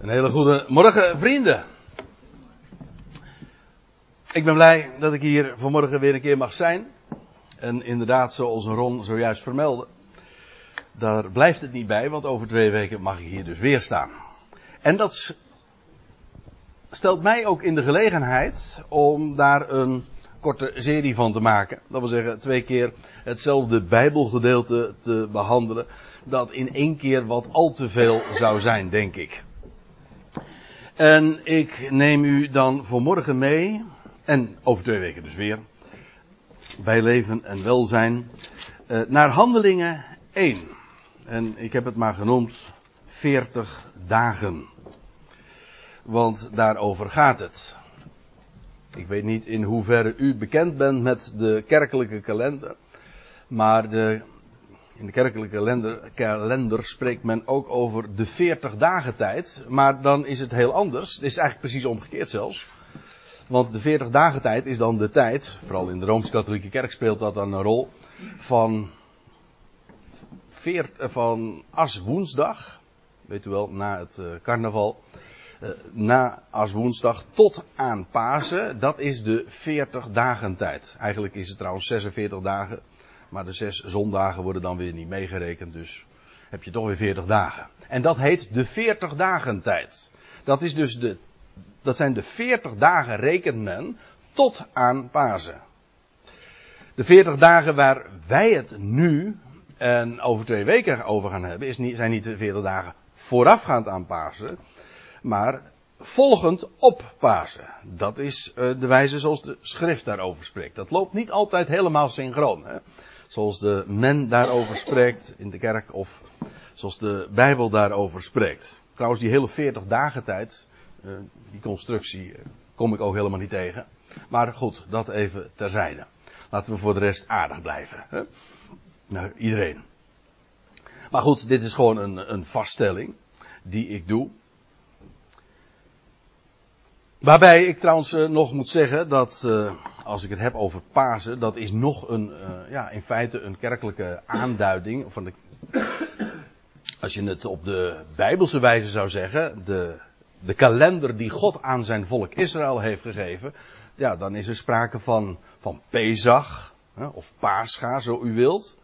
Een hele goede morgen, vrienden. Ik ben blij dat ik hier vanmorgen weer een keer mag zijn. En inderdaad, zoals Ron zojuist vermeldde, daar blijft het niet bij, want over twee weken mag ik hier dus weer staan. En dat stelt mij ook in de gelegenheid om daar een korte serie van te maken. Dat wil zeggen, twee keer hetzelfde Bijbelgedeelte te behandelen. Dat in één keer wat al te veel zou zijn, denk ik. En ik neem u dan voor morgen mee, en over twee weken dus weer, bij leven en welzijn, eh, naar handelingen 1. En ik heb het maar genoemd 40 dagen. Want daarover gaat het. Ik weet niet in hoeverre u bekend bent met de kerkelijke kalender. Maar de, in de kerkelijke kalender, kalender, spreekt men ook over de 40 dagen tijd. Maar dan is het heel anders. Het is eigenlijk precies omgekeerd zelfs. Want de 40 dagen tijd is dan de tijd, vooral in de Rooms-Katholieke Kerk speelt dat dan een rol, van, veert, van Aswoensdag, weet u wel, na het uh, carnaval, uh, na Aswoensdag tot aan Pasen, dat is de 40 dagen tijd. Eigenlijk is het trouwens 46 dagen, maar de zes zondagen worden dan weer niet meegerekend, dus heb je toch weer 40 dagen. En dat heet de 40 dagen tijd. Dat is dus de dat zijn de 40 dagen rekent men tot aan Pasen. De 40 dagen waar wij het nu en over twee weken over gaan hebben, is niet, zijn niet de 40 dagen voorafgaand aan Pasen, maar volgend op Pasen. Dat is uh, de wijze zoals de schrift daarover spreekt. Dat loopt niet altijd helemaal synchroon. Hè? Zoals de men daarover spreekt in de kerk of zoals de Bijbel daarover spreekt. Trouwens, die hele 40 dagen tijd, uh, die constructie uh, kom ik ook helemaal niet tegen. Maar goed, dat even terzijde. Laten we voor de rest aardig blijven. Hè? Nou, iedereen. Maar goed, dit is gewoon een, een vaststelling die ik doe. Waarbij ik trouwens uh, nog moet zeggen dat, uh, als ik het heb over Pasen, dat is nog een, uh, ja, in feite een kerkelijke aanduiding van de. Als je het op de Bijbelse wijze zou zeggen, de, de kalender die God aan zijn volk Israël heeft gegeven, ja, dan is er sprake van, van Pesach, of Pascha, zo u wilt.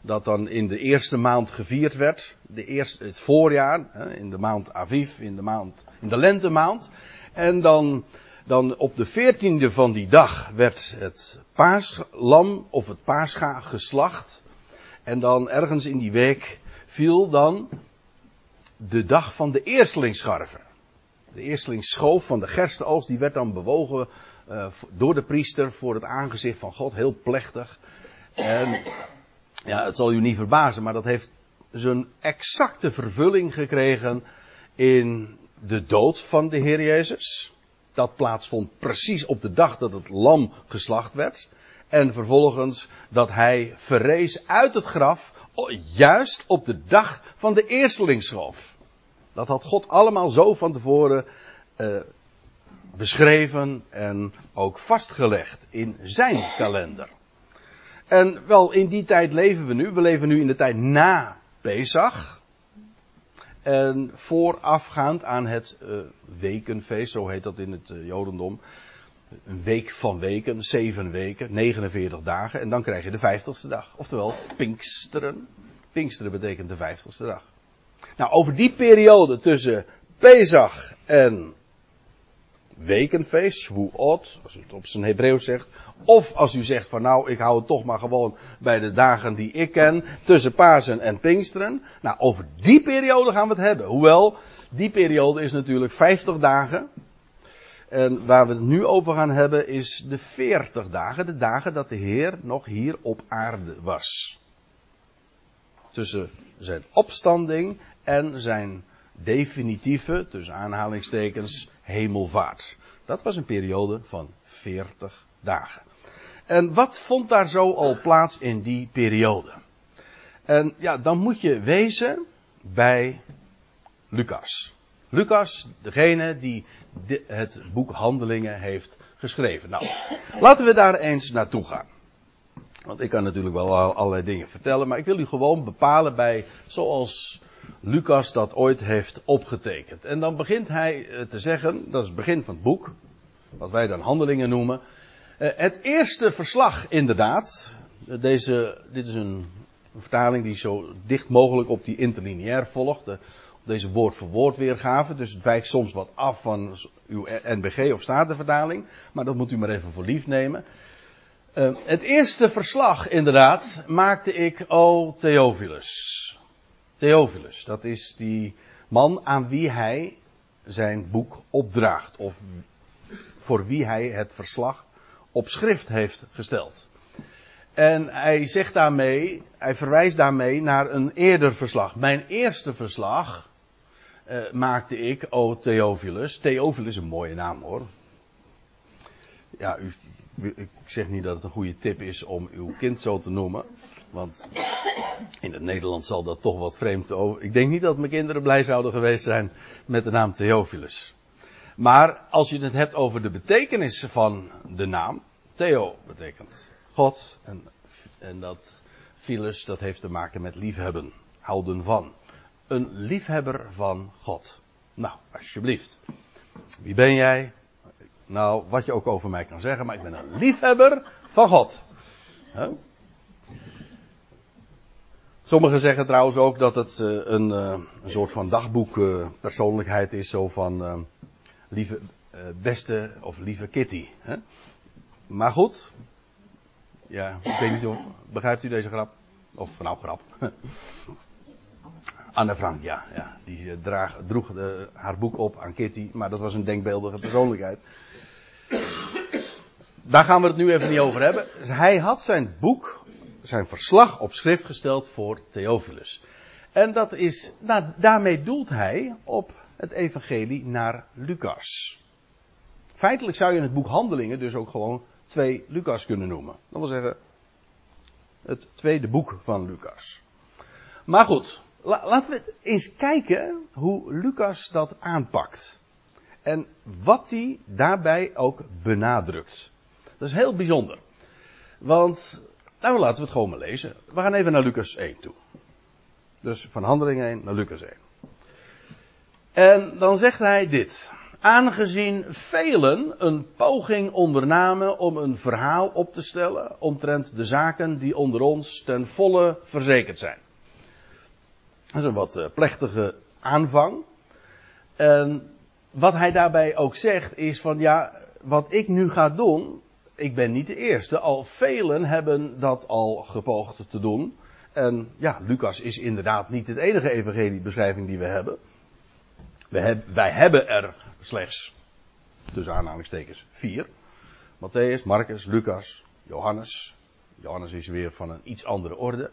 Dat dan in de eerste maand gevierd werd, de eerste, het voorjaar, in de maand Aviv, in de, maand, in de lentemaand. En dan, dan op de veertiende van die dag werd het paaslam of het paascha geslacht. En dan ergens in die week viel dan de dag van de eerstelingsscharven. De eerstelingsschoof van de gerstenoogst, die werd dan bewogen uh, door de priester voor het aangezicht van God, heel plechtig. En ja, het zal u niet verbazen, maar dat heeft zijn exacte vervulling gekregen in de dood van de Heer Jezus. Dat plaatsvond precies op de dag dat het lam geslacht werd. En vervolgens dat hij verrees uit het graf, juist op de dag van de eerstelingsschoof. Dat had God allemaal zo van tevoren uh, beschreven en ook vastgelegd in zijn kalender. En wel, in die tijd leven we nu. We leven nu in de tijd na Pesach. En voorafgaand aan het uh, wekenfeest, zo heet dat in het uh, Jodendom. Een week van weken, zeven weken, 49 dagen. En dan krijg je de vijftigste dag. Oftewel, Pinksteren. Pinksteren betekent de vijftigste dag. Nou, over die periode tussen Pesach en wekenfeest, Shavuot, als u het op zijn Hebreeuws zegt. Of als u zegt van nou, ik hou het toch maar gewoon bij de dagen die ik ken, tussen Pasen en Pinksteren. Nou, over die periode gaan we het hebben. Hoewel, die periode is natuurlijk 50 dagen. En waar we het nu over gaan hebben is de 40 dagen, de dagen dat de Heer nog hier op aarde was. Tussen zijn opstanding en zijn definitieve, tussen aanhalingstekens, hemelvaart. Dat was een periode van 40 dagen. En wat vond daar zo al plaats in die periode? En ja, dan moet je wezen bij Lucas. Lucas, degene die het boek Handelingen heeft geschreven. Nou, laten we daar eens naartoe gaan. Want ik kan natuurlijk wel allerlei dingen vertellen, maar ik wil u gewoon bepalen bij, zoals Lucas dat ooit heeft opgetekend. En dan begint hij eh, te zeggen, dat is het begin van het boek, wat wij dan handelingen noemen. Eh, het eerste verslag inderdaad, eh, deze, dit is een vertaling die zo dicht mogelijk op die interlineair volgt, deze woord voor woord weergave, dus het wijkt soms wat af van uw NBG of Statenvertaling, maar dat moet u maar even voor lief nemen. het eerste verslag inderdaad maakte ik, o Theophilus. Theophilus, dat is die man aan wie hij zijn boek opdraagt. Of voor wie hij het verslag op schrift heeft gesteld. En hij zegt daarmee, hij verwijst daarmee naar een eerder verslag. Mijn eerste verslag uh, maakte ik, o Theophilus. Theophilus is een mooie naam hoor. Ja, ik zeg niet dat het een goede tip is om uw kind zo te noemen. Want in het Nederlands zal dat toch wat vreemd over. Ik denk niet dat mijn kinderen blij zouden geweest zijn met de naam Theophilus. Maar als je het hebt over de betekenis van de naam. Theo betekent God. En, en dat Philus, dat heeft te maken met liefhebben. Houden van. Een liefhebber van God. Nou, alsjeblieft. Wie ben jij? Nou, wat je ook over mij kan zeggen, maar ik ben een liefhebber van God. Huh? Sommigen zeggen trouwens ook dat het uh, een, uh, een, soort van dagboekpersoonlijkheid uh, is, zo van lieve beste of lieve Kitty. Hè? Maar goed, ja, ik weet niet of, begrijpt u deze grap? Of nou grap. Anne Frank, ja, ja die draag, droeg haar boek op aan Kitty, maar dat was een denkbeeldige persoonlijkheid. Daar gaan we het nu even niet over hebben. Hij had zijn boek zijn verslag op schrift gesteld voor Theophilus. En dat is, nou, daarmee doelt hij op het evangelie naar Lucas. Feitelijk zou je in het boek Handelingen dus ook gewoon twee Lucas kunnen noemen. Dat wil zeggen, het tweede boek van Lucas. Maar goed, laten we eens kijken hoe Lucas dat aanpakt. En wat hij daarbij ook benadrukt. Dat is heel bijzonder. Want nou, laten we het gewoon maar lezen. We gaan even naar Lucas 1 toe. Dus van handeling 1 naar Lucas 1. En dan zegt hij dit. Aangezien velen een poging ondernamen om een verhaal op te stellen omtrent de zaken die onder ons ten volle verzekerd zijn. Dat is een wat eh, plechtige aanvang. En wat hij daarbij ook zegt is van ja, wat ik nu ga doen, ik ben niet de eerste. Al velen hebben dat al gepoogd te doen. En ja, Lucas is inderdaad niet het enige evangeliebeschrijving die we hebben. wij hebben er slechts, tussen aanhalingstekens, vier. Matthäus, Marcus, Lucas, Johannes. Johannes is weer van een iets andere orde.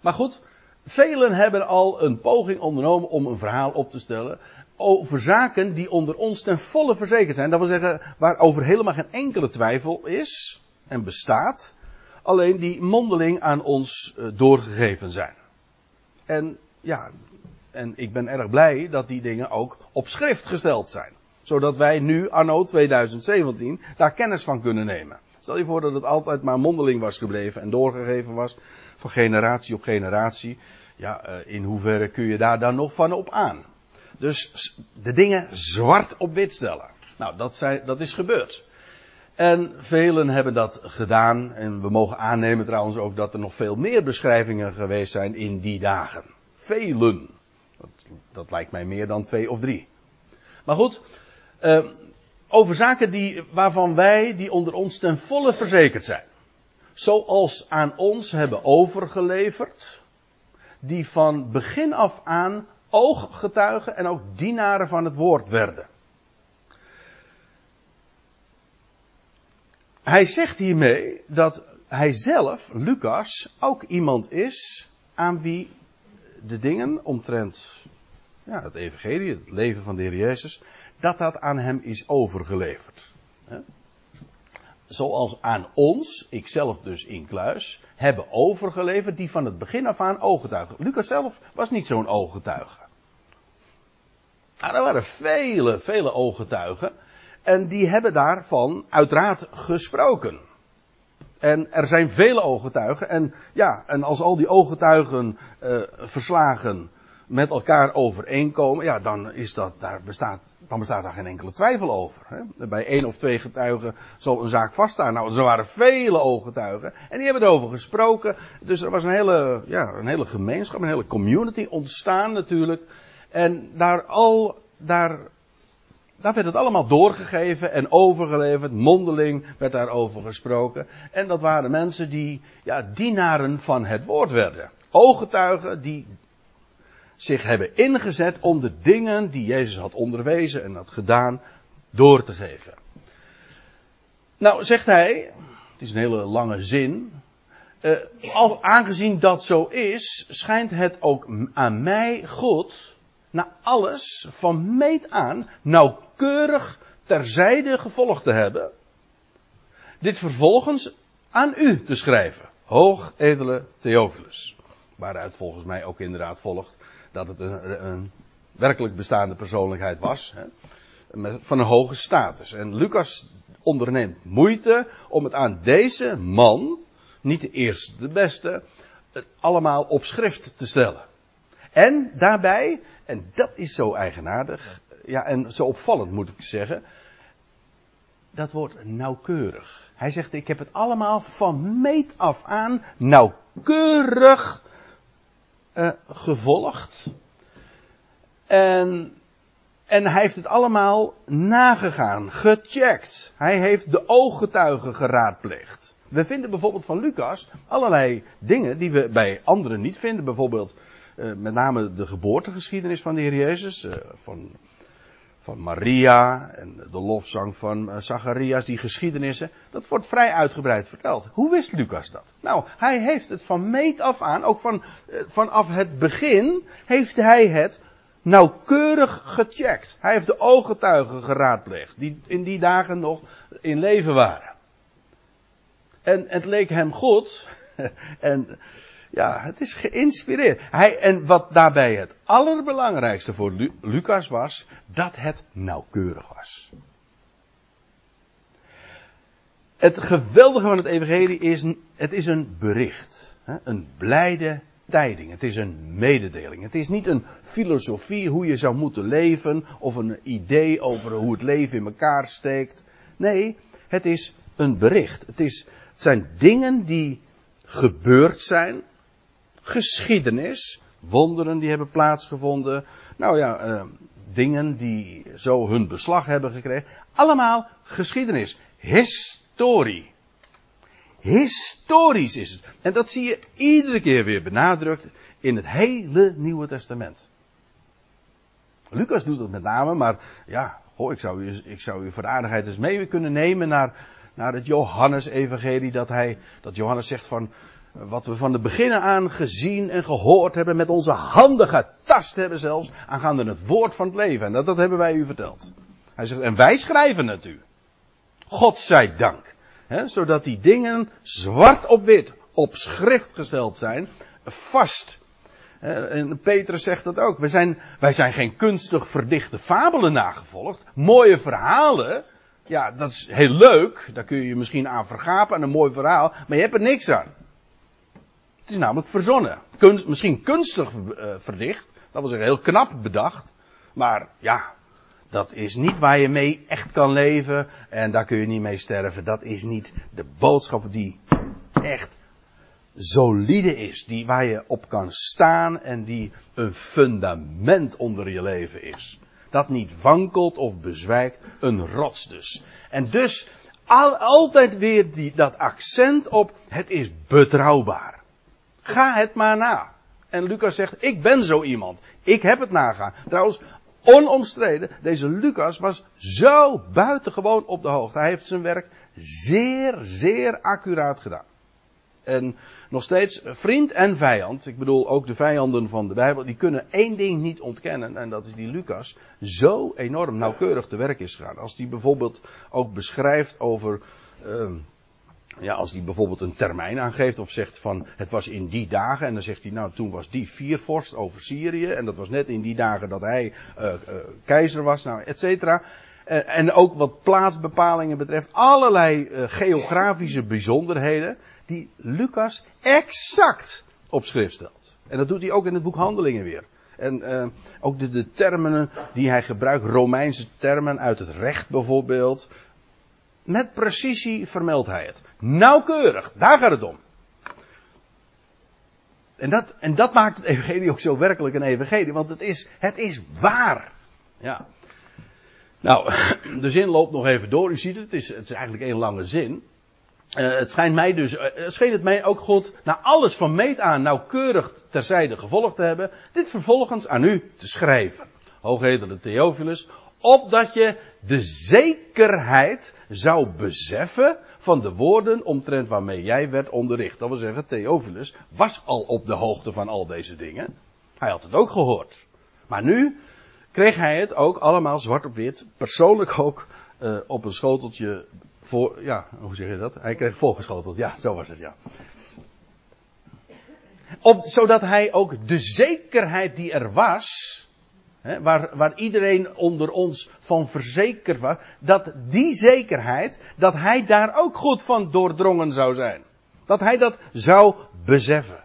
Maar goed, velen hebben al een poging ondernomen om een verhaal op te stellen over zaken die onder ons ten volle verzekerd zijn. Dat wil zeggen, waarover helemaal geen enkele twijfel is en bestaat. Alleen die mondeling aan ons uh, doorgegeven zijn. En ja, en ik ben erg blij dat die dingen ook op schrift gesteld zijn. Zodat wij nu, anno 2017, daar kennis van kunnen nemen. Stel je voor dat het altijd maar mondeling was gebleven en doorgegeven was. Van generatie op generatie. Ja, uh, in hoeverre kun je daar dan nog van op aan? Dus de dingen zwart op wit stellen. Nou, dat, zei, dat is gebeurd. En velen hebben dat gedaan. En we mogen aannemen trouwens ook dat er nog veel meer beschrijvingen geweest zijn in die dagen. Velen. Dat, dat lijkt mij meer dan twee of drie. Maar goed, uh, over zaken die, waarvan wij, die onder ons ten volle verzekerd zijn. Zoals aan ons hebben overgeleverd. Die van begin af aan ooggetuigen en ook dienaren van het woord werden. Hij zegt hiermee dat hij zelf, Lucas, ook iemand is aan wie de dingen omtrent ja, het evangelie, het leven van de Heer Jezus, dat dat aan hem is overgeleverd zoals aan ons, ikzelf dus in kluis, hebben overgeleverd die van het begin af aan ooggetuigen. Lucas zelf was niet zo'n ooggetuige. Er waren vele, vele ooggetuigen. En die hebben daarvan uiteraard gesproken. En er zijn vele ooggetuigen. En ja, en als al die ooggetuigen uh, verslagen met elkaar overeenkomen, ja, dan, is dat, daar bestaat, dan bestaat daar geen enkele twijfel over. Hè? Bij één of twee getuigen zal een zaak vaststaan. Nou, er waren vele ooggetuigen en die hebben erover gesproken. Dus er was een hele, ja, een hele gemeenschap, een hele community ontstaan natuurlijk. En daar al, daar, daar werd het allemaal doorgegeven en overgeleverd. Mondeling werd daarover gesproken. En dat waren mensen die, ja, dienaren van het woord werden. Ooggetuigen die zich hebben ingezet om de dingen die Jezus had onderwezen en had gedaan door te geven. Nou, zegt hij, het is een hele lange zin, uh, al, aangezien dat zo is, schijnt het ook aan mij, God, na alles van meet aan nauwkeurig terzijde gevolgd te hebben, dit vervolgens aan u te schrijven, hoog edele Theophilus. Waaruit volgens mij ook inderdaad volgt dat het een, een werkelijk bestaande persoonlijkheid was. Hè, met, van een hoge status. En Lucas onderneemt moeite om het aan deze man, niet de eerste, de beste, allemaal op schrift te stellen. En daarbij, en dat is zo eigenaardig, ja, en zo opvallend moet ik zeggen, dat wordt nauwkeurig. Hij zegt, ik heb het allemaal van meet af aan nauwkeurig uh, gevolgd. En, en hij heeft het allemaal nagegaan, gecheckt. Hij heeft de ooggetuigen geraadpleegd. We vinden bijvoorbeeld van Lucas allerlei dingen die we bij anderen niet vinden. Bijvoorbeeld met name de geboortegeschiedenis van de Heer Jezus. Uh, van van Maria en de lofzang van eh, Zacharias, die geschiedenissen, dat wordt vrij uitgebreid verteld. Hoe wist Lucas dat? Nou, hij heeft het van meet af aan, ook van, eh, vanaf het begin, heeft hij het nauwkeurig gecheckt. Hij heeft de ooggetuigen geraadpleegd, die in die dagen nog in leven waren. En het leek hem goed, en ja, het is geïnspireerd. Hij, en wat daarbij het allerbelangrijkste voor Lucas was, dat het nauwkeurig was. Het geweldige van het evangelie is, het is een bericht. Een blijde tijding. Het is een mededeling. Het is niet een filosofie hoe je zou moeten leven of een idee over hoe het leven in elkaar steekt. Nee, het is een bericht. Het, is, het zijn dingen die gebeurd zijn geschiedenis, wonderen die hebben plaatsgevonden, nou ja, uh, dingen die zo hun beslag hebben gekregen. Allemaal geschiedenis, historie. Historisch is het. En dat zie je iedere keer weer benadrukt in het hele Nieuwe Testament. Lucas doet het met name, maar ja, goh, ik zou u, ik zou u voor de aardigheid eens mee kunnen nemen naar, naar het Johannes-evangelie. Dat, hij, dat Johannes zegt van, wat we van de begin aan gezien en gehoord hebben, met onze handen getast hebben zelfs, aangaande het woord van het leven. En dat, hebben wij u verteld. Hij zegt, en wij schrijven het u. God zij dank. Zodat die dingen zwart op wit op schrift gesteld zijn, vast. En Petrus zegt dat ook. Wij zijn, wij zijn geen kunstig verdichte fabelen nagevolgd. Mooie verhalen. Ja, dat is heel leuk. Daar kun je je misschien aan vergapen aan een mooi verhaal. Maar je hebt er niks aan. Het is namelijk verzonnen. Misschien kunstig uh, verdicht. Dat was heel knap bedacht. Maar ja, dat is niet waar je mee echt kan leven. En daar kun je niet mee sterven. Dat is niet de boodschap die echt solide is. Die waar je op kan staan en die een fundament onder je leven is. Dat niet wankelt of bezwijkt. Een rots dus. En dus al, altijd weer die, dat accent op het is betrouwbaar. Ga het maar na. En Lucas zegt, ik ben zo iemand. Ik heb het nagaan. Trouwens, onomstreden, deze Lucas was zo buitengewoon op de hoogte. Hij heeft zijn werk zeer, zeer accuraat gedaan. En nog steeds vriend en vijand, ik bedoel ook de vijanden van de Bijbel, die kunnen één ding niet ontkennen. En dat is die Lucas zo enorm nauwkeurig te werk is gegaan. Als die bijvoorbeeld ook beschrijft over uh, ja, als hij bijvoorbeeld een termijn aangeeft of zegt van het was in die dagen en dan zegt hij nou toen was die viervorst over Syrië en dat was net in die dagen dat hij uh, uh, keizer was, nou et cetera. En ook wat plaatsbepalingen betreft allerlei geografische bijzonderheden die Lucas exact op schrift stelt. En dat doet hij ook in het boek Handelingen weer. En ook de termen die hij gebruikt, Romeinse termen uit het recht bijvoorbeeld. Met precisie vermeldt hij het. Nauwkeurig, daar gaat het om. En dat, en dat maakt het evangelie ook zo werkelijk een evangelie, want het is, het is waar. Ja. Nou, de zin loopt nog even door. U ziet het, het is, het is eigenlijk een lange zin. Uh, het schijnt mij dus, het scheen het mij ook God, na alles van meet aan nauwkeurig terzijde gevolgd te hebben, dit vervolgens aan u te schrijven. Hoogedele Theophilus, opdat je de zekerheid zou beseffen van de woorden omtrent waarmee jij werd onderricht. Dat wil zeggen, Theophilus was al op de hoogte van al deze dingen. Hij had het ook gehoord. Maar nu kreeg hij het ook allemaal zwart op wit, persoonlijk ook uh, op een schoteltje voor, ja, hoe zeg je dat? Hij kreeg voorgeschoteld, ja, zo was het, ja. Op, zodat hij ook de zekerheid die er was, waar, waar iedereen onder ons van verzekerd was, dat die zekerheid, dat hij daar ook goed van doordrongen zou zijn. Dat hij dat zou beseffen.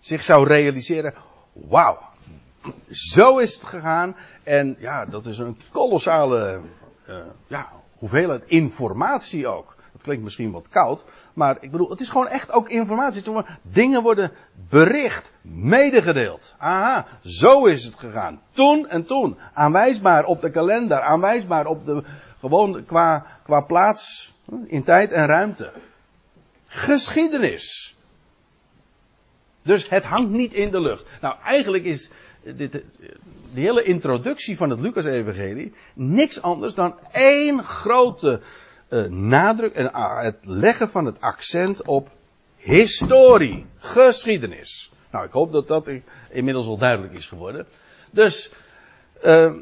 Zich zou realiseren, wauw, zo is het gegaan. En ja, dat is een kolossale uh, ja, hoeveelheid informatie ook. Dat klinkt misschien wat koud, maar ik bedoel, het is gewoon echt ook informatie. Dingen worden bericht, medegedeeld. Aha, zo is het gegaan. Toen en toen. Aanwijsbaar op de kalender, aanwijsbaar op de, gewoon qua, qua plaats in tijd en ruimte. Geschiedenis. Dus het hangt niet in de lucht. Nou, eigenlijk is dit, de hele introductie van het Lucas-evangelie niks anders dan één grote uh, nadruk en uh, het leggen van het accent op historie, geschiedenis. Nou, ik hoop dat dat inmiddels al duidelijk is geworden. Dus, uh,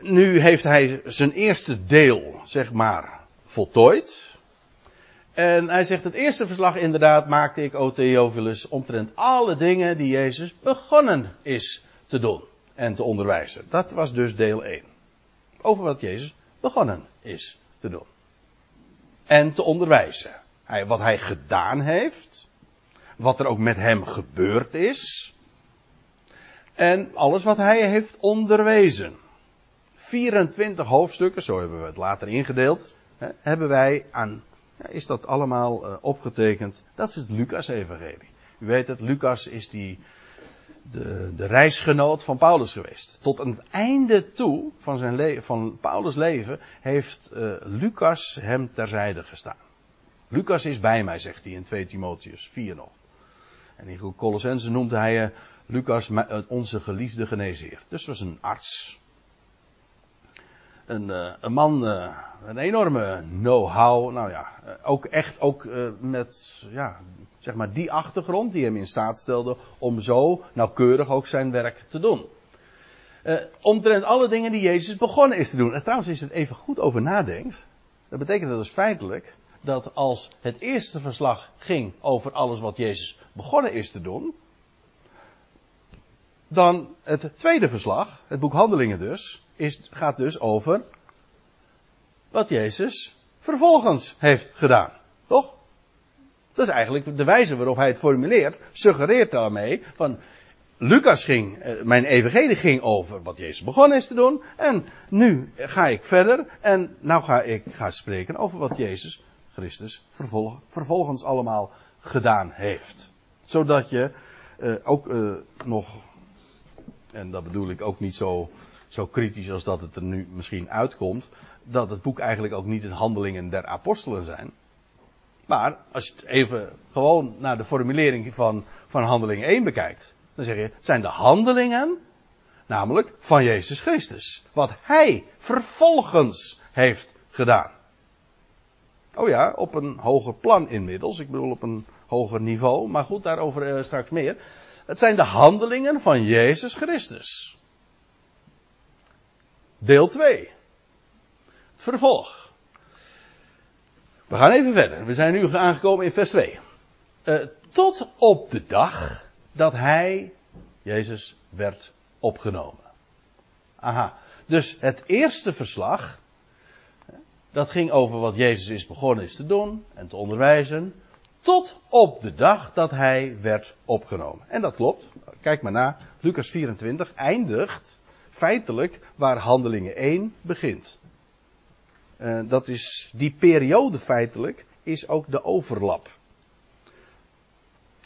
nu heeft hij zijn eerste deel, zeg maar, voltooid. En hij zegt, het eerste verslag inderdaad maakte ik, o Theophilus, omtrent alle dingen die Jezus begonnen is te doen en te onderwijzen. Dat was dus deel 1. Over wat Jezus begonnen is te doen. En te onderwijzen. Hij, wat hij gedaan heeft. Wat er ook met hem gebeurd is. En alles wat hij heeft onderwezen. 24 hoofdstukken, zo hebben we het later ingedeeld, hebben wij aan, is dat allemaal uh, opgetekend. Dat is het Lucas-evangelie. U weet het, Lucas is die de, de reisgenoot van Paulus geweest. Tot een einde toe van, zijn le- van Paulus' leven heeft uh, Lucas hem terzijde gestaan. Lucas is bij mij, zegt hij in 2 Timotheus 4 nog. En in Colossense noemt hij uh, Lucas uh, onze geliefde geneesheer. Dus was een arts. Een, uh, een man, uh, een enorme know-how. Nou ja, ook echt ook met ja, zeg maar die achtergrond die hem in staat stelde om zo nauwkeurig ook zijn werk te doen. Uh, omtrent alle dingen die Jezus begonnen is te doen. En trouwens, is het even goed over nadenkt, dat betekent dat dus feitelijk dat als het eerste verslag ging over alles wat Jezus begonnen is te doen, dan het tweede verslag, het boek Handelingen dus, is, gaat dus over wat Jezus vervolgens heeft gedaan. Toch? Dat is eigenlijk de wijze waarop hij het formuleert, suggereert daarmee van Lucas ging, mijn evangelie ging over wat Jezus begonnen is te doen. En nu ga ik verder en nou ga ik ga spreken over wat Jezus Christus vervolg, vervolgens allemaal gedaan heeft. Zodat je uh, ook uh, nog, en dat bedoel ik ook niet zo, zo kritisch als dat het er nu misschien uitkomt, dat het boek eigenlijk ook niet in handelingen der apostelen zijn. Maar als je het even gewoon naar de formulering van, van handeling 1 bekijkt, dan zeg je, het zijn de handelingen, namelijk van Jezus Christus. Wat Hij vervolgens heeft gedaan. Oh ja, op een hoger plan inmiddels. Ik bedoel op een hoger niveau. Maar goed, daarover uh, straks meer. Het zijn de handelingen van Jezus Christus. Deel 2. Het vervolg. We gaan even verder. We zijn nu aangekomen in vers 2. Uh, tot op de dag dat hij, Jezus, werd opgenomen. Aha. Dus het eerste verslag, dat ging over wat Jezus is begonnen is te doen en te onderwijzen. Tot op de dag dat hij werd opgenomen. En dat klopt. Kijk maar na. Lucas 24 eindigt feitelijk waar handelingen 1 begint. Uh, dat is die periode feitelijk is ook de overlap.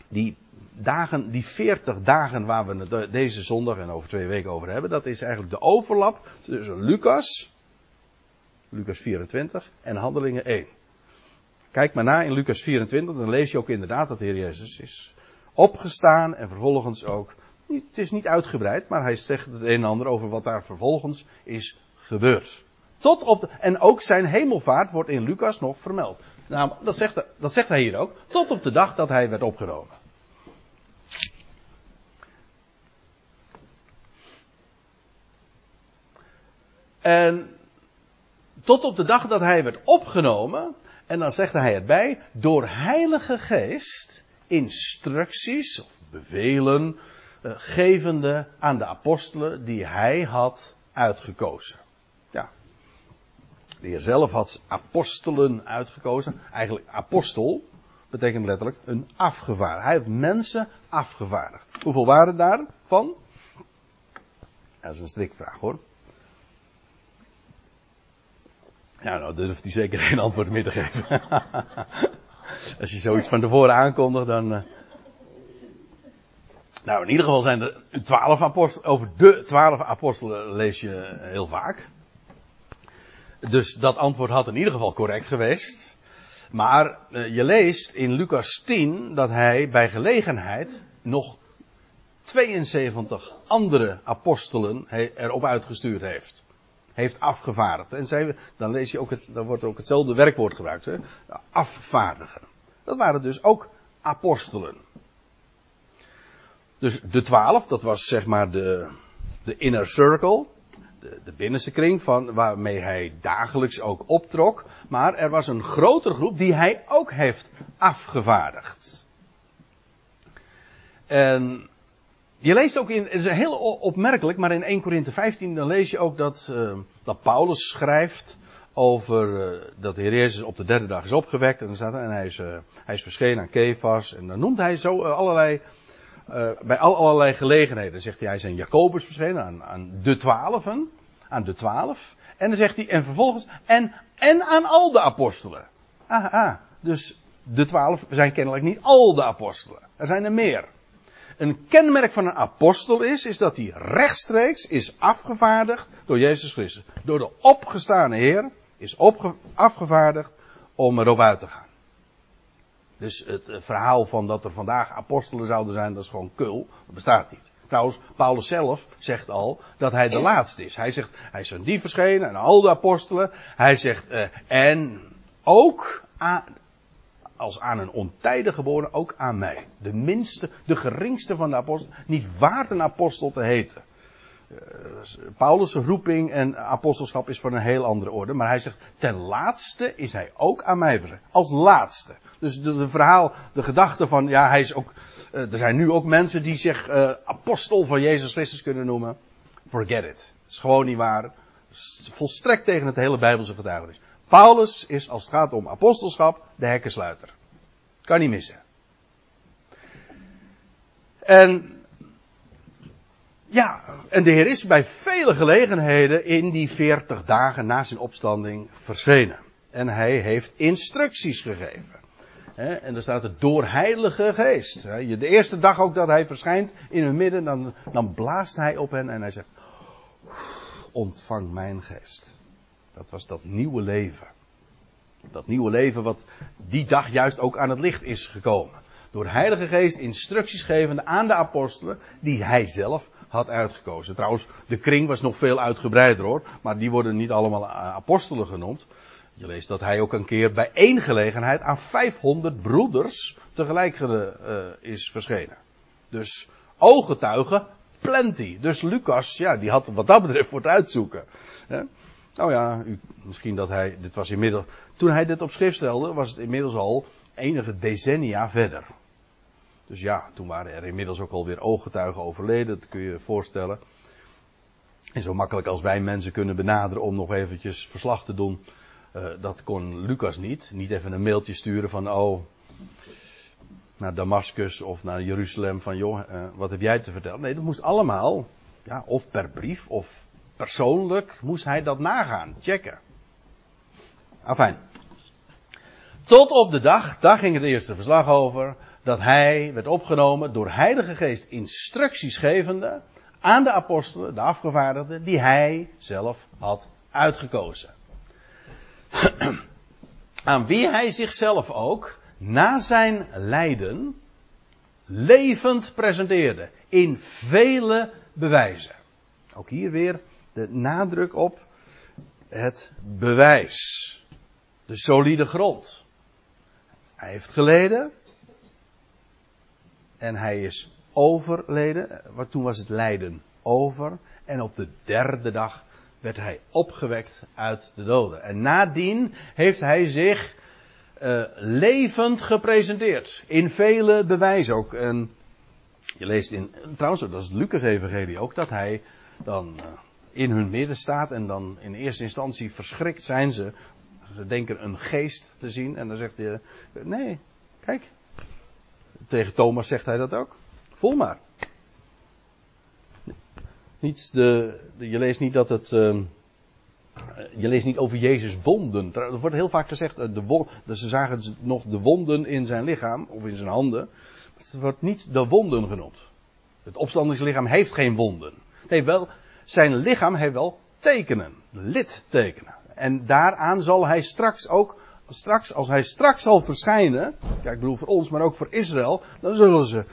Die dagen, die 40 dagen waar we het deze zondag en over twee weken over hebben, dat is eigenlijk de overlap tussen Lucas, Lucas 24 en Handelingen 1. Kijk maar na in Lucas 24, dan lees je ook inderdaad dat de Heer Jezus is opgestaan en vervolgens ook, het is niet uitgebreid, maar hij zegt het een en ander over wat daar vervolgens is gebeurd. Tot op en ook zijn hemelvaart wordt in Lucas nog vermeld. Nou, dat zegt, dat zegt hij hier ook. Tot op de dag dat hij werd opgenomen. En tot op de dag dat hij werd opgenomen, en dan zegt hij erbij, door Heilige Geest instructies of bevelen gevende aan de apostelen die hij had uitgekozen. Ja. De Heer zelf had apostelen uitgekozen. Eigenlijk apostel betekent letterlijk een afgevaardigd. Hij heeft mensen afgevaardigd. Hoeveel waren daarvan? Dat is een strikvraag hoor. Ja, nou durft hij zeker geen antwoord meer te geven. Als je zoiets van tevoren aankondigt, dan. Nou, in ieder geval zijn er twaalf apostelen. Over de twaalf apostelen lees je heel vaak. Dus dat antwoord had in ieder geval correct geweest. Maar uh, je leest in Lucas 10 dat hij bij gelegenheid nog 72 andere apostelen erop uitgestuurd heeft heeft afgevaardigd. En dan lees je ook het, dan wordt ook hetzelfde werkwoord gebruikt. Hè? Afvaardigen. Dat waren dus ook apostelen. Dus de twaalf, dat was zeg maar de, de inner circle. De, de binnenste kring van waarmee hij dagelijks ook optrok. Maar er was een grotere groep die hij ook heeft afgevaardigd. En je leest ook in, het is heel opmerkelijk, maar in 1 Korinthe 15 dan lees je ook dat, uh, dat Paulus schrijft over uh, dat de Heer Jezus op de derde dag is opgewekt. En, dan staat en hij, is, uh, hij is verschenen aan Kefas. En dan noemt hij zo allerlei, bij al, allerlei gelegenheden. Zegt hij, hij is Jacobus verschenen, aan, aan de twaalfen, aan de twaalf. En dan zegt hij, en vervolgens, en, en aan al de apostelen. Ah, ah, dus de twaalf zijn kennelijk niet al de apostelen. Er zijn er meer. Een kenmerk van een apostel is, is dat hij rechtstreeks is afgevaardigd door Jezus Christus. Door de opgestane Heer is afgevaardigd om erop uit te gaan. Dus het verhaal van dat er vandaag apostelen zouden zijn, dat is gewoon kul. Dat bestaat niet. Trouwens, Paulus zelf zegt al dat hij de laatste is. Hij zegt, hij is een die verschenen en al de apostelen. Hij zegt, uh, en ook aan, als aan een ontijdig geboren, ook aan mij. De minste, de geringste van de apostelen, niet waard een apostel te heten. Uh, Paulus' roeping en apostelschap is van een heel andere orde. Maar hij zegt, ten laatste is hij ook aan mij. Als laatste. Dus de, verhaal, de gedachte van, ja, hij is ook, uh, er zijn nu ook mensen die zich uh, apostel van Jezus Christus kunnen noemen. Forget it. Dat is gewoon niet waar. Volstrekt tegen het hele Bijbelse getuigenis. Paulus is als het gaat om apostelschap de hekkensluiter. Kan niet missen. En ja, en de Heer is bij vele gelegenheden in die veertig dagen na zijn opstanding verschenen. En hij heeft instructies gegeven. En er staat er door Heilige Geest. De eerste dag ook dat hij verschijnt in hun midden, dan, dan blaast hij op hen en hij zegt: Ontvang mijn geest. Dat was dat nieuwe leven. Dat nieuwe leven wat die dag juist ook aan het licht is gekomen. Door Heilige Geest instructies gevende aan de apostelen die hij zelf had uitgekozen. Trouwens, de kring was nog veel uitgebreider hoor, maar die worden niet allemaal eh, apostelen genoemd. Je leest dat hij ook een keer bij één gelegenheid aan 500 broeders tegelijk uh, is verschenen. Dus ooggetuigen, plenty. Dus Lucas, ja, die had wat dat betreft voor het uitzoeken. Nou ja, misschien dat hij, dit was inmiddels, toen hij dit op schrift stelde, was het inmiddels al enige decennia verder. Dus ja, toen waren er inmiddels ook alweer ooggetuigen overleden, dat kun je je voorstellen. En zo makkelijk als wij mensen kunnen benaderen om nog eventjes verslag te doen, uh, dat kon Lucas niet. Niet even een mailtje sturen van, oh, naar Damascus of naar Jeruzalem van joh, uh, wat heb jij te vertellen? Nee, dat moest allemaal, ja, of per brief of persoonlijk moest hij dat nagaan, checken. Afijn. Tot op de dag, daar ging het eerste verslag over, dat hij werd opgenomen door Heilige Geest instructies gevende aan de apostelen, de afgevaardigden, die hij zelf had uitgekozen. aan wie hij zichzelf ook na zijn lijden levend presenteerde in vele bewijzen. Ook hier weer de nadruk op het bewijs. De solide grond. Hij heeft geleden. En hij is overleden. Toen was het lijden over. En op de derde dag werd hij opgewekt uit de doden. En nadien heeft hij zich uh, levend gepresenteerd. In vele bewijzen ook. Je leest in, trouwens, dat is het Lucas-evangelie ook, dat hij dan uh, in hun midden staat en dan in eerste instantie verschrikt zijn ze. Ze denken een geest te zien en dan zegt hij, nee, kijk. Tegen Thomas zegt hij dat ook. Voel maar. Niet de, de je leest niet dat het, uh, je leest niet over Jezus wonden. Er wordt heel vaak gezegd, de wond, ze zagen nog de wonden in zijn lichaam of in zijn handen. Het wordt niet de wonden genoemd. Het opstandingslichaam heeft geen wonden. Nee, wel, zijn lichaam heeft wel tekenen, littekenen. En daaraan zal hij straks ook, straks, als hij straks zal verschijnen, kijk, ik bedoel voor ons, maar ook voor Israël, dan zullen ze,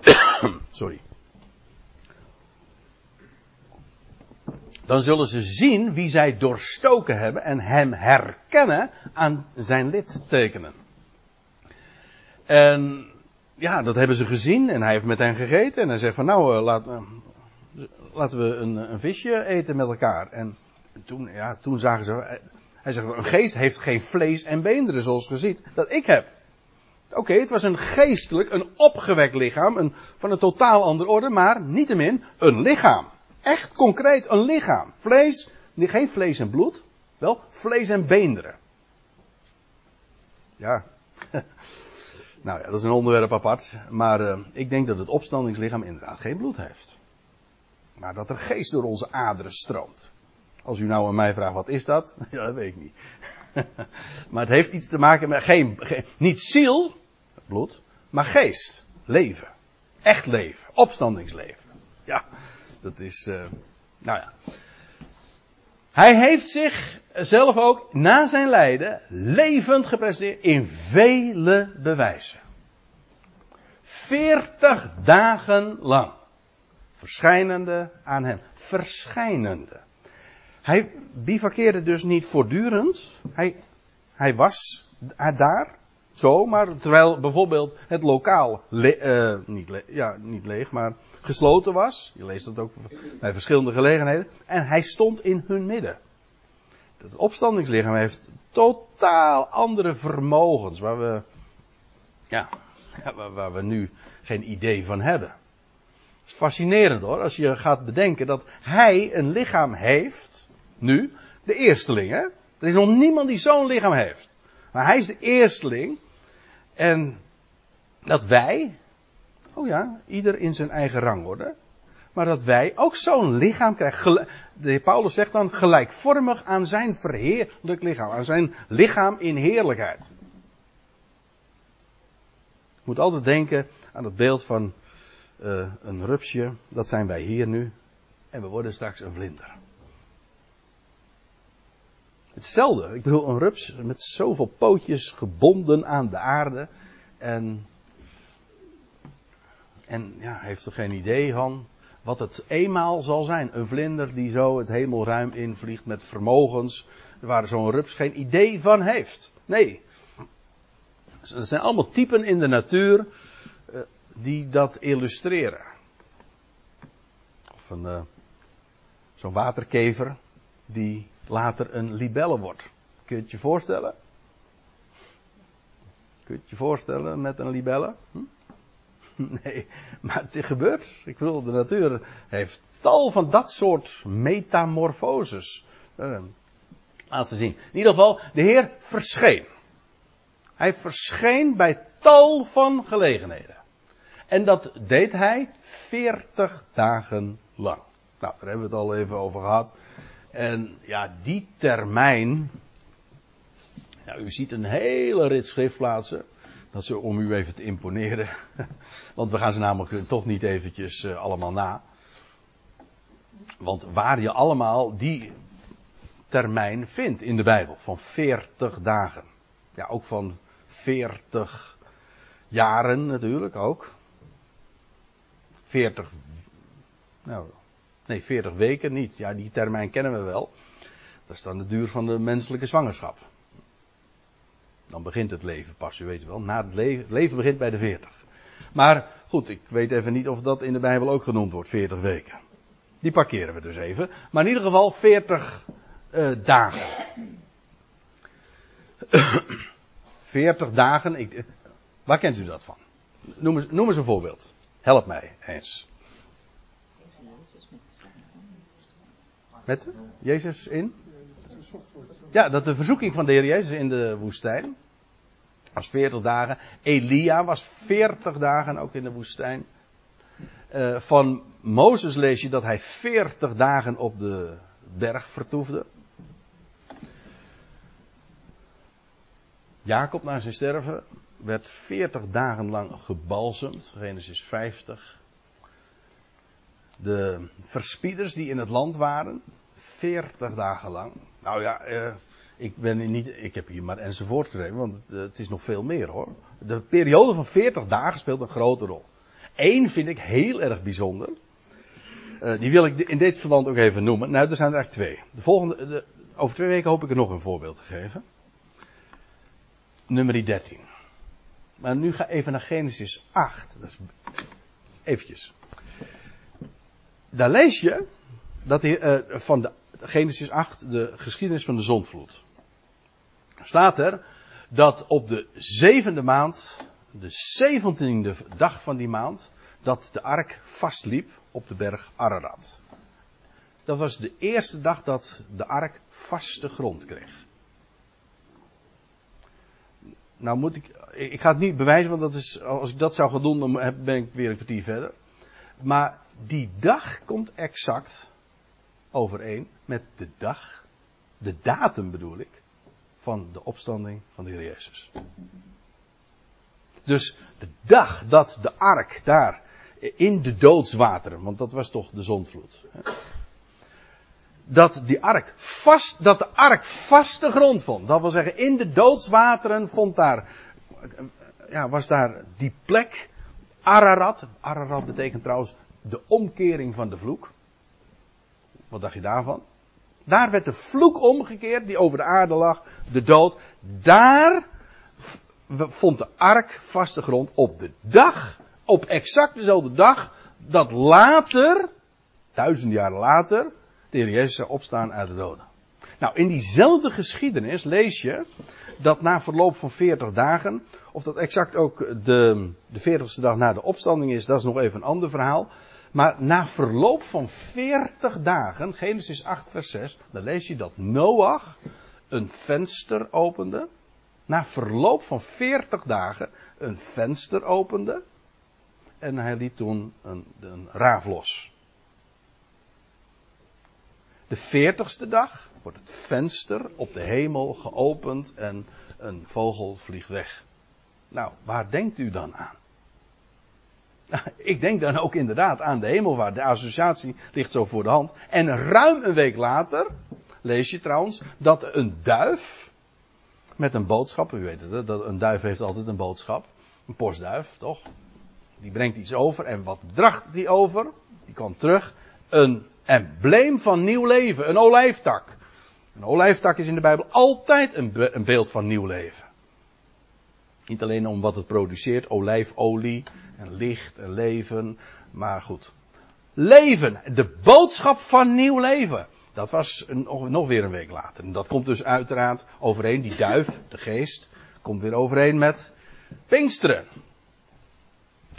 sorry. Dan zullen ze zien wie zij doorstoken hebben en hem herkennen aan zijn littekenen. En ja, dat hebben ze gezien en hij heeft met hen gegeten en hij zegt van nou, laat, uh, laten we een, een, visje eten met elkaar. En toen, ja, toen zagen ze, hij zegt, een geest heeft geen vlees en beenderen zoals je ziet, dat ik heb. Oké, het was een geestelijk, een opgewekt lichaam, een, van een totaal andere orde, maar niettemin een lichaam. Echt concreet een lichaam. Vlees, geen vlees en bloed, wel vlees en beenderen. Ja. nou ja, dat is een onderwerp apart. Maar uh, ik denk dat het opstandingslichaam inderdaad geen bloed heeft. Maar dat er geest door onze aderen stroomt. Als u nou aan mij vraagt, wat is dat? Ja, dat weet ik niet. maar het heeft iets te maken met geen, geen, niet ziel, bloed, maar geest, leven. Echt leven, opstandingsleven. Ja, dat is, uh, nou ja. Hij heeft zich zelf ook na zijn lijden levend gepresenteerd in vele bewijzen. Veertig dagen lang. Verschijnende aan hem. Verschijnende. Hij bivakkeerde dus niet voortdurend. Hij, hij was daar, zo, maar terwijl bijvoorbeeld het lokaal le, uh, niet, ja, niet leeg, maar gesloten was. Je leest dat ook bij verschillende gelegenheden. En hij stond in hun midden. Het opstandingslichaam heeft totaal andere vermogens waar we, ja, waar, waar we nu geen idee van hebben. Het is fascinerend hoor, als je gaat bedenken dat hij een lichaam heeft, nu, de eersteling hè. Er is nog niemand die zo'n lichaam heeft. Maar hij is de eersteling. En dat wij, oh ja, ieder in zijn eigen rangorde. Maar dat wij ook zo'n lichaam krijgen. De heer Paulus zegt dan gelijkvormig aan zijn verheerlijk lichaam. Aan zijn lichaam in heerlijkheid. Je moet altijd denken aan het beeld van uh, een rupsje. Dat zijn wij hier nu. En we worden straks een vlinder. Hetzelfde. Ik bedoel, een rups met zoveel pootjes gebonden aan de aarde. En, en ja, heeft er geen idee van wat het eenmaal zal zijn. Een vlinder die zo het hemelruim invliegt met vermogens. Waar zo'n rups geen idee van heeft. Nee. Dat zijn allemaal typen in de natuur uh, die dat illustreren. Of een, uh, zo'n waterkever die later een libelle wordt. Kun je het je voorstellen? Kun je het je voorstellen met een libelle? Hm? Nee, maar het gebeurt. Ik bedoel, de natuur heeft tal van dat soort metamorfoses uh, laten zien. In ieder geval, de Heer verscheen. Hij verscheen bij tal van gelegenheden. En dat deed hij 40 dagen lang. Nou, daar hebben we het al even over gehad. En ja, die termijn. Ja, u ziet een hele rit schriftplaatsen. Dat is om u even te imponeren. Want we gaan ze namelijk toch niet eventjes uh, allemaal na. Want waar je allemaal die termijn vindt in de Bijbel. Van 40 dagen. Ja, ook van 40 jaren natuurlijk ook. 40. Nou, nee, 40 weken niet. Ja, die termijn kennen we wel. Dat is dan de duur van de menselijke zwangerschap. Dan begint het leven pas, u weet wel. Na het leven, het leven begint bij de 40. Maar goed, ik weet even niet of dat in de Bijbel ook genoemd wordt, 40 weken. Die parkeren we dus even. Maar in ieder geval 40 uh, eh, dagen. 40 dagen. Ik, waar kent u dat van? Noem eens, noem eens een voorbeeld. Help mij eens. Met Jezus in? Ja, dat de verzoeking van de Heer Jezus in de woestijn. Was 40 dagen. Elia was 40 dagen ook in de woestijn. Uh, van Mozes lees je dat hij 40 dagen op de berg vertoefde. Jacob na zijn sterven werd 40 dagen lang gebalsemd. Genesis 50. De verspieders die in het land waren. 40 dagen lang. Nou ja, eh, ik, ben niet, ik heb hier maar enzovoort geschreven, want het, is nog veel meer hoor. De periode van 40 dagen speelt een grote rol. Eén vind ik heel erg bijzonder. Uh, die wil ik in dit verband ook even noemen. Nou, er zijn er eigenlijk twee. De volgende, de, over twee weken hoop ik er nog een voorbeeld te geven. Nummer 13. Maar nu ga even naar Genesis 8. Dat is eventjes. Daar lees je dat hij, uh, van de Genesis 8, de geschiedenis van de zondvloed. Staat er dat op de zevende maand, de zeventiende dag van die maand, dat de ark vastliep op de berg Ararat. Dat was de eerste dag dat de ark vaste grond kreeg. Nou moet ik, ik ga het niet bewijzen, want dat is, als ik dat zou gaan doen, dan ben ik weer een kwartier verder. Maar die dag komt exact overeen met de dag, de datum bedoel ik, van de opstanding van de Heer Jezus. Dus de dag dat de ark daar in de doodswateren, want dat was toch de zondvloed. Dat die ark vast, dat de ark vaste grond vond. Dat wil zeggen, in de doodswateren vond daar, ja, was daar die plek, Ararat. Ararat betekent trouwens de omkering van de vloek. Wat dacht je daarvan? Daar werd de vloek omgekeerd die over de aarde lag, de dood. Daar vond de ark vaste grond op de dag, op exact dezelfde dag, dat later, duizend jaar later, de Heer Jezus zou opstaan uit de doden. Nou, in diezelfde geschiedenis lees je dat na verloop van 40 dagen, of dat exact ook de, de 40ste dag na de opstanding is, dat is nog even een ander verhaal. Maar na verloop van 40 dagen, Genesis 8, vers 6, dan lees je dat Noach een venster opende. Na verloop van 40 dagen een venster opende. En hij liet toen een, een raaf los. De 40ste dag wordt het venster op de hemel geopend en een vogel vliegt weg. Nou, waar denkt u dan aan? Ik denk dan ook inderdaad aan de hemelvaart. De associatie ligt zo voor de hand. En ruim een week later lees je trouwens dat een duif met een boodschap, u weet het, dat een duif heeft altijd een boodschap, een postduif, toch? Die brengt iets over en wat dracht die over? Die kwam terug, een embleem van nieuw leven, een olijftak. Een olijftak is in de Bijbel altijd een, een beeld van nieuw leven. Niet alleen om wat het produceert, olijfolie en licht en leven, maar goed. Leven, de boodschap van nieuw leven. Dat was een, nog weer een week later. En dat komt dus uiteraard overeen, die duif, de geest, komt weer overeen met Pinksteren.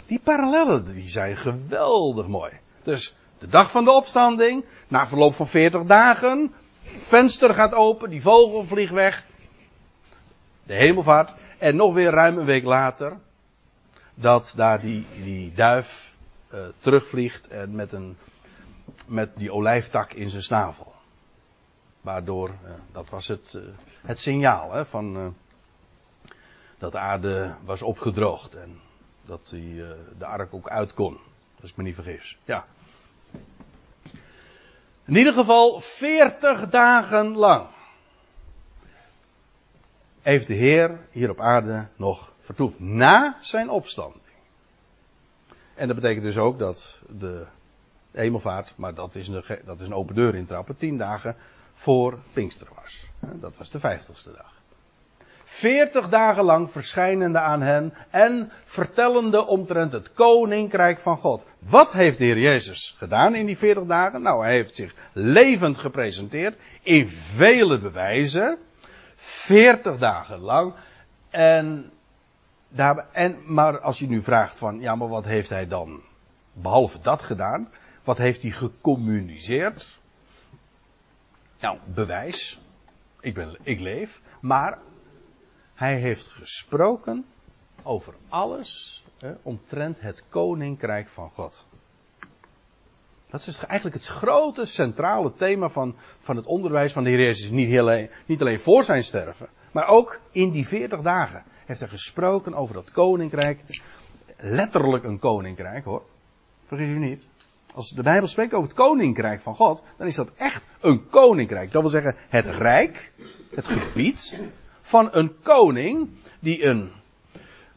Die parallellen, die zijn geweldig mooi. Dus de dag van de opstanding, na verloop van 40 dagen, venster gaat open, die vogel vliegt weg, de hemelvaart. En nog weer ruim een week later, dat daar die, die duif uh, terugvliegt en met, een, met die olijftak in zijn snavel. Waardoor, uh, dat was het, uh, het signaal hè, van dat de aarde was opgedroogd en dat die, de ark ook uit kon. Als ik me niet vergis. Ja. In ieder geval 40 dagen lang heeft de Heer hier op aarde nog vertoefd. Na zijn opstanding. En dat betekent dus ook dat de hemelvaart, maar dat is een, dat is een open deur intrappen, tien dagen voor Pinkster was. Dat was de vijftigste dag. Veertig dagen lang verschijnende aan hen en vertellende omtrent het koninkrijk van God. Wat heeft de Heer Jezus gedaan in die veertig dagen? Nou, hij heeft zich levend gepresenteerd in vele bewijzen. Veertig dagen lang. En, daar, en, maar als je nu vraagt van, ja, maar wat heeft hij dan behalve dat gedaan? Wat heeft hij gecommuniceerd? Nou, bewijs. Ik, ben, ik leef. Maar hij heeft gesproken over alles hè, omtrent het koninkrijk van God. Dat is eigenlijk het grote centrale thema van, van het onderwijs van de Heer Jezus. Niet alleen, niet alleen voor zijn sterven, maar ook in die veertig dagen heeft hij gesproken over dat koninkrijk. Letterlijk een koninkrijk hoor. Vergis u niet. Als de Bijbel spreekt over het koninkrijk van God, dan is dat echt een koninkrijk. Dat wil zeggen het rijk, het gebied van een koning die een,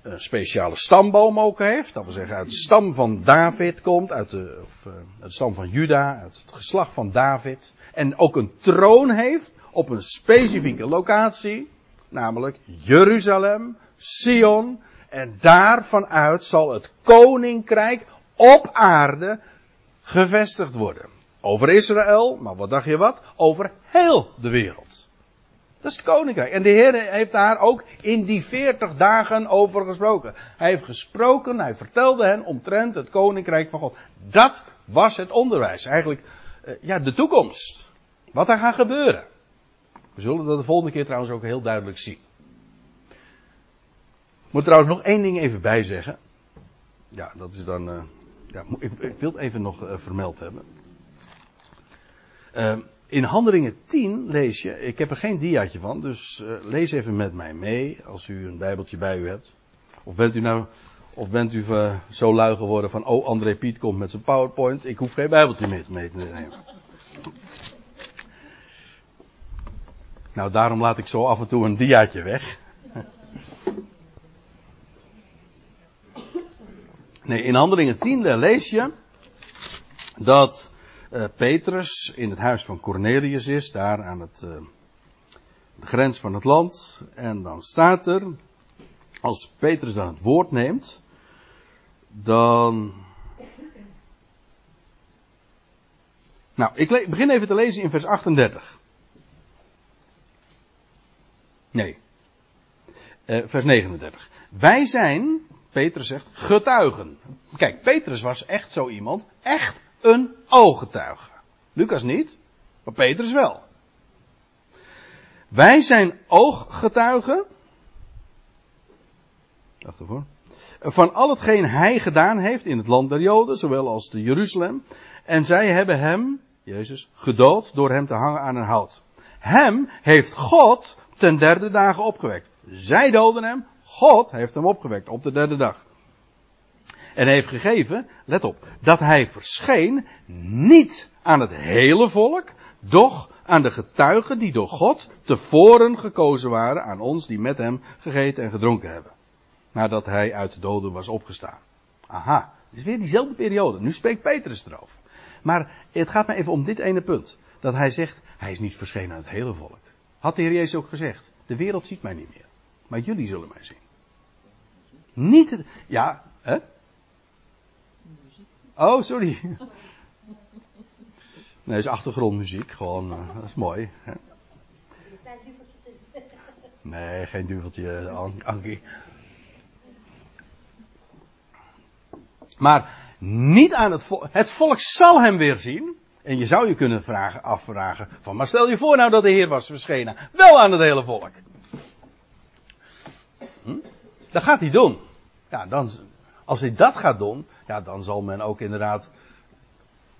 een speciale stamboom ook heeft. Dat wil zeggen uit de stam van David komt, uit de, of, uh, uit de stam van Juda, uit het geslacht van David. En ook een troon heeft op een specifieke locatie, namelijk Jeruzalem, Sion. En daarvanuit zal het koninkrijk op aarde gevestigd worden. Over Israël, maar wat dacht je wat? Over heel de wereld. Dat is het koninkrijk. En de Heer heeft daar ook in die veertig dagen over gesproken. Hij heeft gesproken, hij vertelde hen omtrent het koninkrijk van God. Dat was het onderwijs. Eigenlijk, uh, ja, de toekomst. Wat er gaat gebeuren. We zullen dat de volgende keer trouwens ook heel duidelijk zien. Ik moet trouwens nog één ding even bijzeggen. Ja, dat is dan. Uh, ja, ik, ik, wil het even nog uh, vermeld hebben. Uh, in Handelingen 10 lees je, ik heb er geen diaatje van, dus uh, lees even met mij mee als u een bijbeltje bij u hebt. Of bent u nou, of bent u uh, zo lui geworden van, oh André Piet komt met zijn powerpoint, ik hoef geen bijbeltje mee, mee te nemen. Nou, daarom laat ik zo af en toe een diaatje weg. Nee, in Handelingen 10 lees je dat uh, Petrus in het huis van Cornelius is, daar aan het, uh, de grens van het land. En dan staat er, als Petrus dan het woord neemt, dan. Nou, ik begin even te lezen in vers 38. Nee. Uh, vers 39. Wij zijn, Petrus zegt, getuigen. Kijk, Petrus was echt zo iemand, echt een ooggetuige. Lucas niet, maar Petrus wel. Wij zijn ooggetuigen. Wacht ervoor. Van al hetgeen hij gedaan heeft in het land der Joden, zowel als te Jeruzalem. En zij hebben hem, Jezus, gedood door hem te hangen aan een hout. Hem heeft God ten derde dagen opgewekt. Zij doden hem, God heeft hem opgewekt op de derde dag. En heeft gegeven, let op, dat hij verscheen niet aan het hele volk, doch aan de getuigen die door God tevoren gekozen waren, aan ons die met hem gegeten en gedronken hebben. Nadat hij uit de doden was opgestaan. Aha, het is weer diezelfde periode. Nu spreekt Petrus erover. Maar het gaat me even om dit ene punt. Dat hij zegt, hij is niet verschenen aan het hele volk. Had de Heer Jezus ook gezegd, de wereld ziet mij niet meer. Maar jullie zullen mij zien. Niet, ja, hè? Oh, sorry. Nee, is achtergrondmuziek. Gewoon, uh, dat is mooi. Hè? Nee, geen duveltje, Ankie. Maar niet aan het volk. Het volk zal hem weer zien. En je zou je kunnen vragen, afvragen van, maar stel je voor nou dat de Heer was verschenen. Wel aan het hele volk. Hm? Dat gaat hij doen. Ja, dan, als hij dat gaat doen, ja, dan zal men ook inderdaad.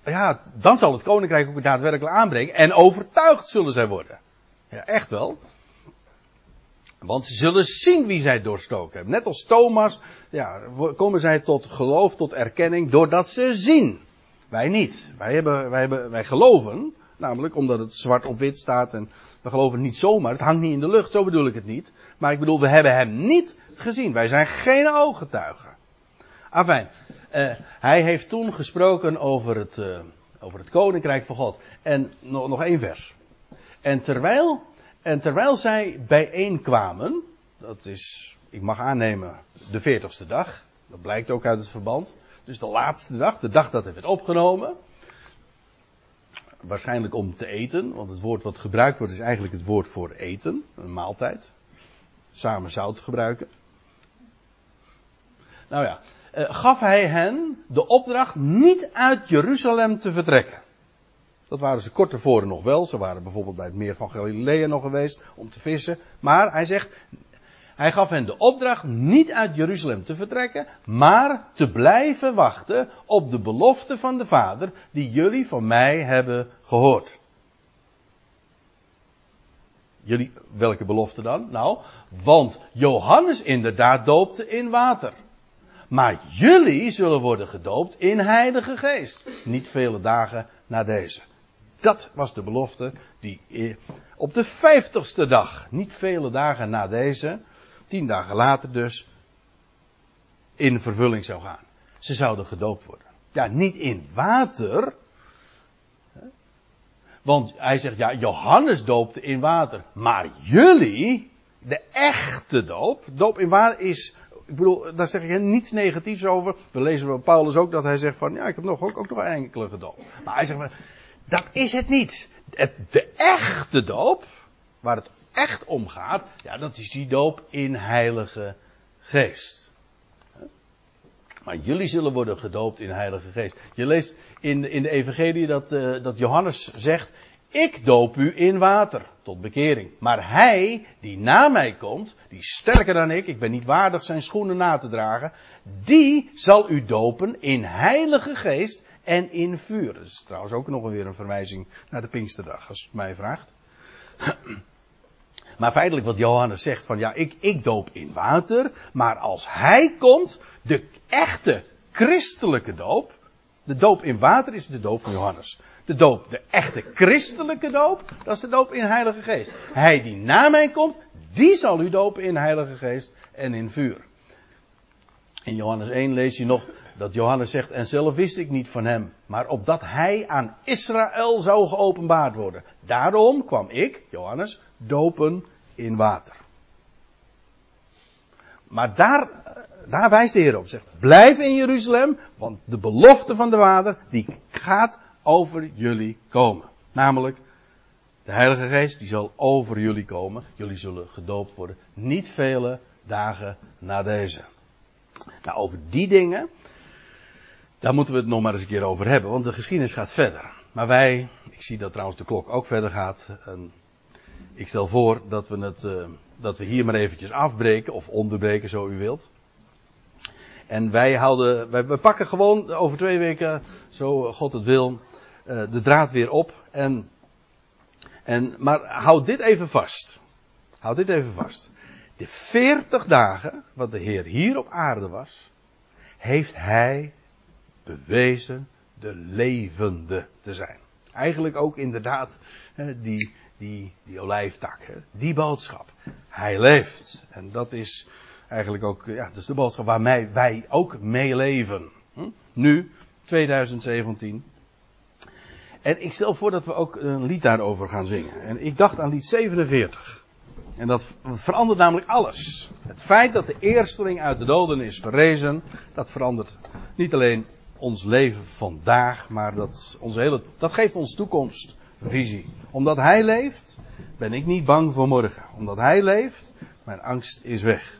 Ja, dan zal het koninkrijk ook daadwerkelijk aanbreken. En overtuigd zullen zij worden. Ja, echt wel. Want ze zullen zien wie zij doorstoken hebben. Net als Thomas, ja, komen zij tot geloof, tot erkenning, doordat ze zien. Wij niet. Wij, hebben, wij, hebben, wij geloven, namelijk omdat het zwart op wit staat en we geloven niet zomaar. Het hangt niet in de lucht, zo bedoel ik het niet. Maar ik bedoel, we hebben hem niet gezien. Wij zijn geen ooggetuigen. Afijn, hij heeft toen gesproken over het, uh, over het koninkrijk van God. En nog, nog één vers. En terwijl, en terwijl zij bijeenkwamen, dat is, ik mag aannemen, de veertigste dag. Dat blijkt ook uit het verband. Dus de laatste dag, de dag dat hij werd opgenomen. Waarschijnlijk om te eten, want het woord wat gebruikt wordt is eigenlijk het woord voor eten, een maaltijd. Samen zout gebruiken. Nou ja, eh, gaf hij hen de opdracht niet uit Jeruzalem te vertrekken. Dat waren ze kort tevoren nog wel. Ze waren bijvoorbeeld bij het meer van Galilea nog geweest om te vissen. Maar hij zegt, hij gaf hen de opdracht niet uit Jeruzalem te vertrekken, maar te blijven wachten op de belofte van de Vader die jullie van mij hebben gehoord. Jullie, welke belofte dan? Nou, want Johannes inderdaad doopte in water. Maar jullie zullen worden gedoopt in Heilige Geest. Niet vele dagen na deze. Dat was de belofte die op de vijftigste dag, niet vele dagen na deze, tien dagen later dus, in vervulling zou gaan. Ze zouden gedoopt worden. Ja, niet in water. Want hij zegt, ja, Johannes doopte in water. Maar jullie, de echte doop, doop in water is ik bedoel, daar zeg ik niets negatiefs over. We lezen van Paulus ook dat hij zegt van, ja, ik heb nog, ook, ook nog enkele gedoopt. Maar hij zegt, maar, dat is het niet. Het, de echte doop, waar het echt om gaat, ja, dat is die doop in Heilige Geest. Maar jullie zullen worden gedoopt in Heilige Geest. Je leest in, in de Evangelie dat, uh, dat Johannes zegt: Ik doop u in water tot bekering. Maar hij die na mij komt, die sterker dan ik, ik ben niet waardig zijn schoenen na te dragen, die zal u dopen in Heilige Geest en in vuur. Dat is trouwens ook nog weer een verwijzing naar de Pinksterdag, als het mij vraagt. Maar feitelijk wat Johannes zegt van ja, ik, ik doop in water, maar als hij komt, de echte christelijke doop, de doop in water is de doop van Johannes. De doop, de echte christelijke doop, dat is de doop in Heilige Geest. Hij die na mij komt, die zal u dopen in Heilige Geest en in vuur. In Johannes 1 lees je nog dat Johannes zegt, en zelf wist ik niet van hem, maar opdat hij aan Israël zou geopenbaard worden. Daarom kwam ik, Johannes, dopen in water. Maar daar, daar wijst de Heer op. Zegt, blijf in Jeruzalem, want de belofte van de Vader, die gaat over jullie komen. Namelijk, de Heilige Geest, die zal over jullie komen. Jullie zullen gedoopt worden. Niet vele dagen na deze. Nou, over die dingen, daar moeten we het nog maar eens een keer over hebben, want de geschiedenis gaat verder. Maar wij, ik zie dat trouwens de klok ook verder gaat. En ik stel voor dat we, het, uh, dat we hier maar eventjes afbreken, of onderbreken, zo u wilt. En wij houden, wij, we pakken gewoon over twee weken, zo God het wil, uh, de draad weer op. En, en, maar houd dit even vast. Houd dit even vast. De veertig dagen, wat de Heer hier op aarde was, heeft Hij bewezen de levende te zijn. Eigenlijk ook inderdaad die, die, die olijftak, die boodschap. Hij leeft. En dat is eigenlijk ook, ja, dat is de boodschap waarmee wij ook meeleven. Hm? Nu, 2017. En ik stel voor dat we ook een lied daarover gaan zingen. En ik dacht aan lied 47. En dat verandert namelijk alles. Het feit dat de eersteling uit de doden is verrezen, dat verandert niet alleen ons leven vandaag, maar dat, onze hele, dat geeft ons toekomstvisie. Omdat Hij leeft, ben ik niet bang voor morgen. Omdat Hij leeft, mijn angst is weg.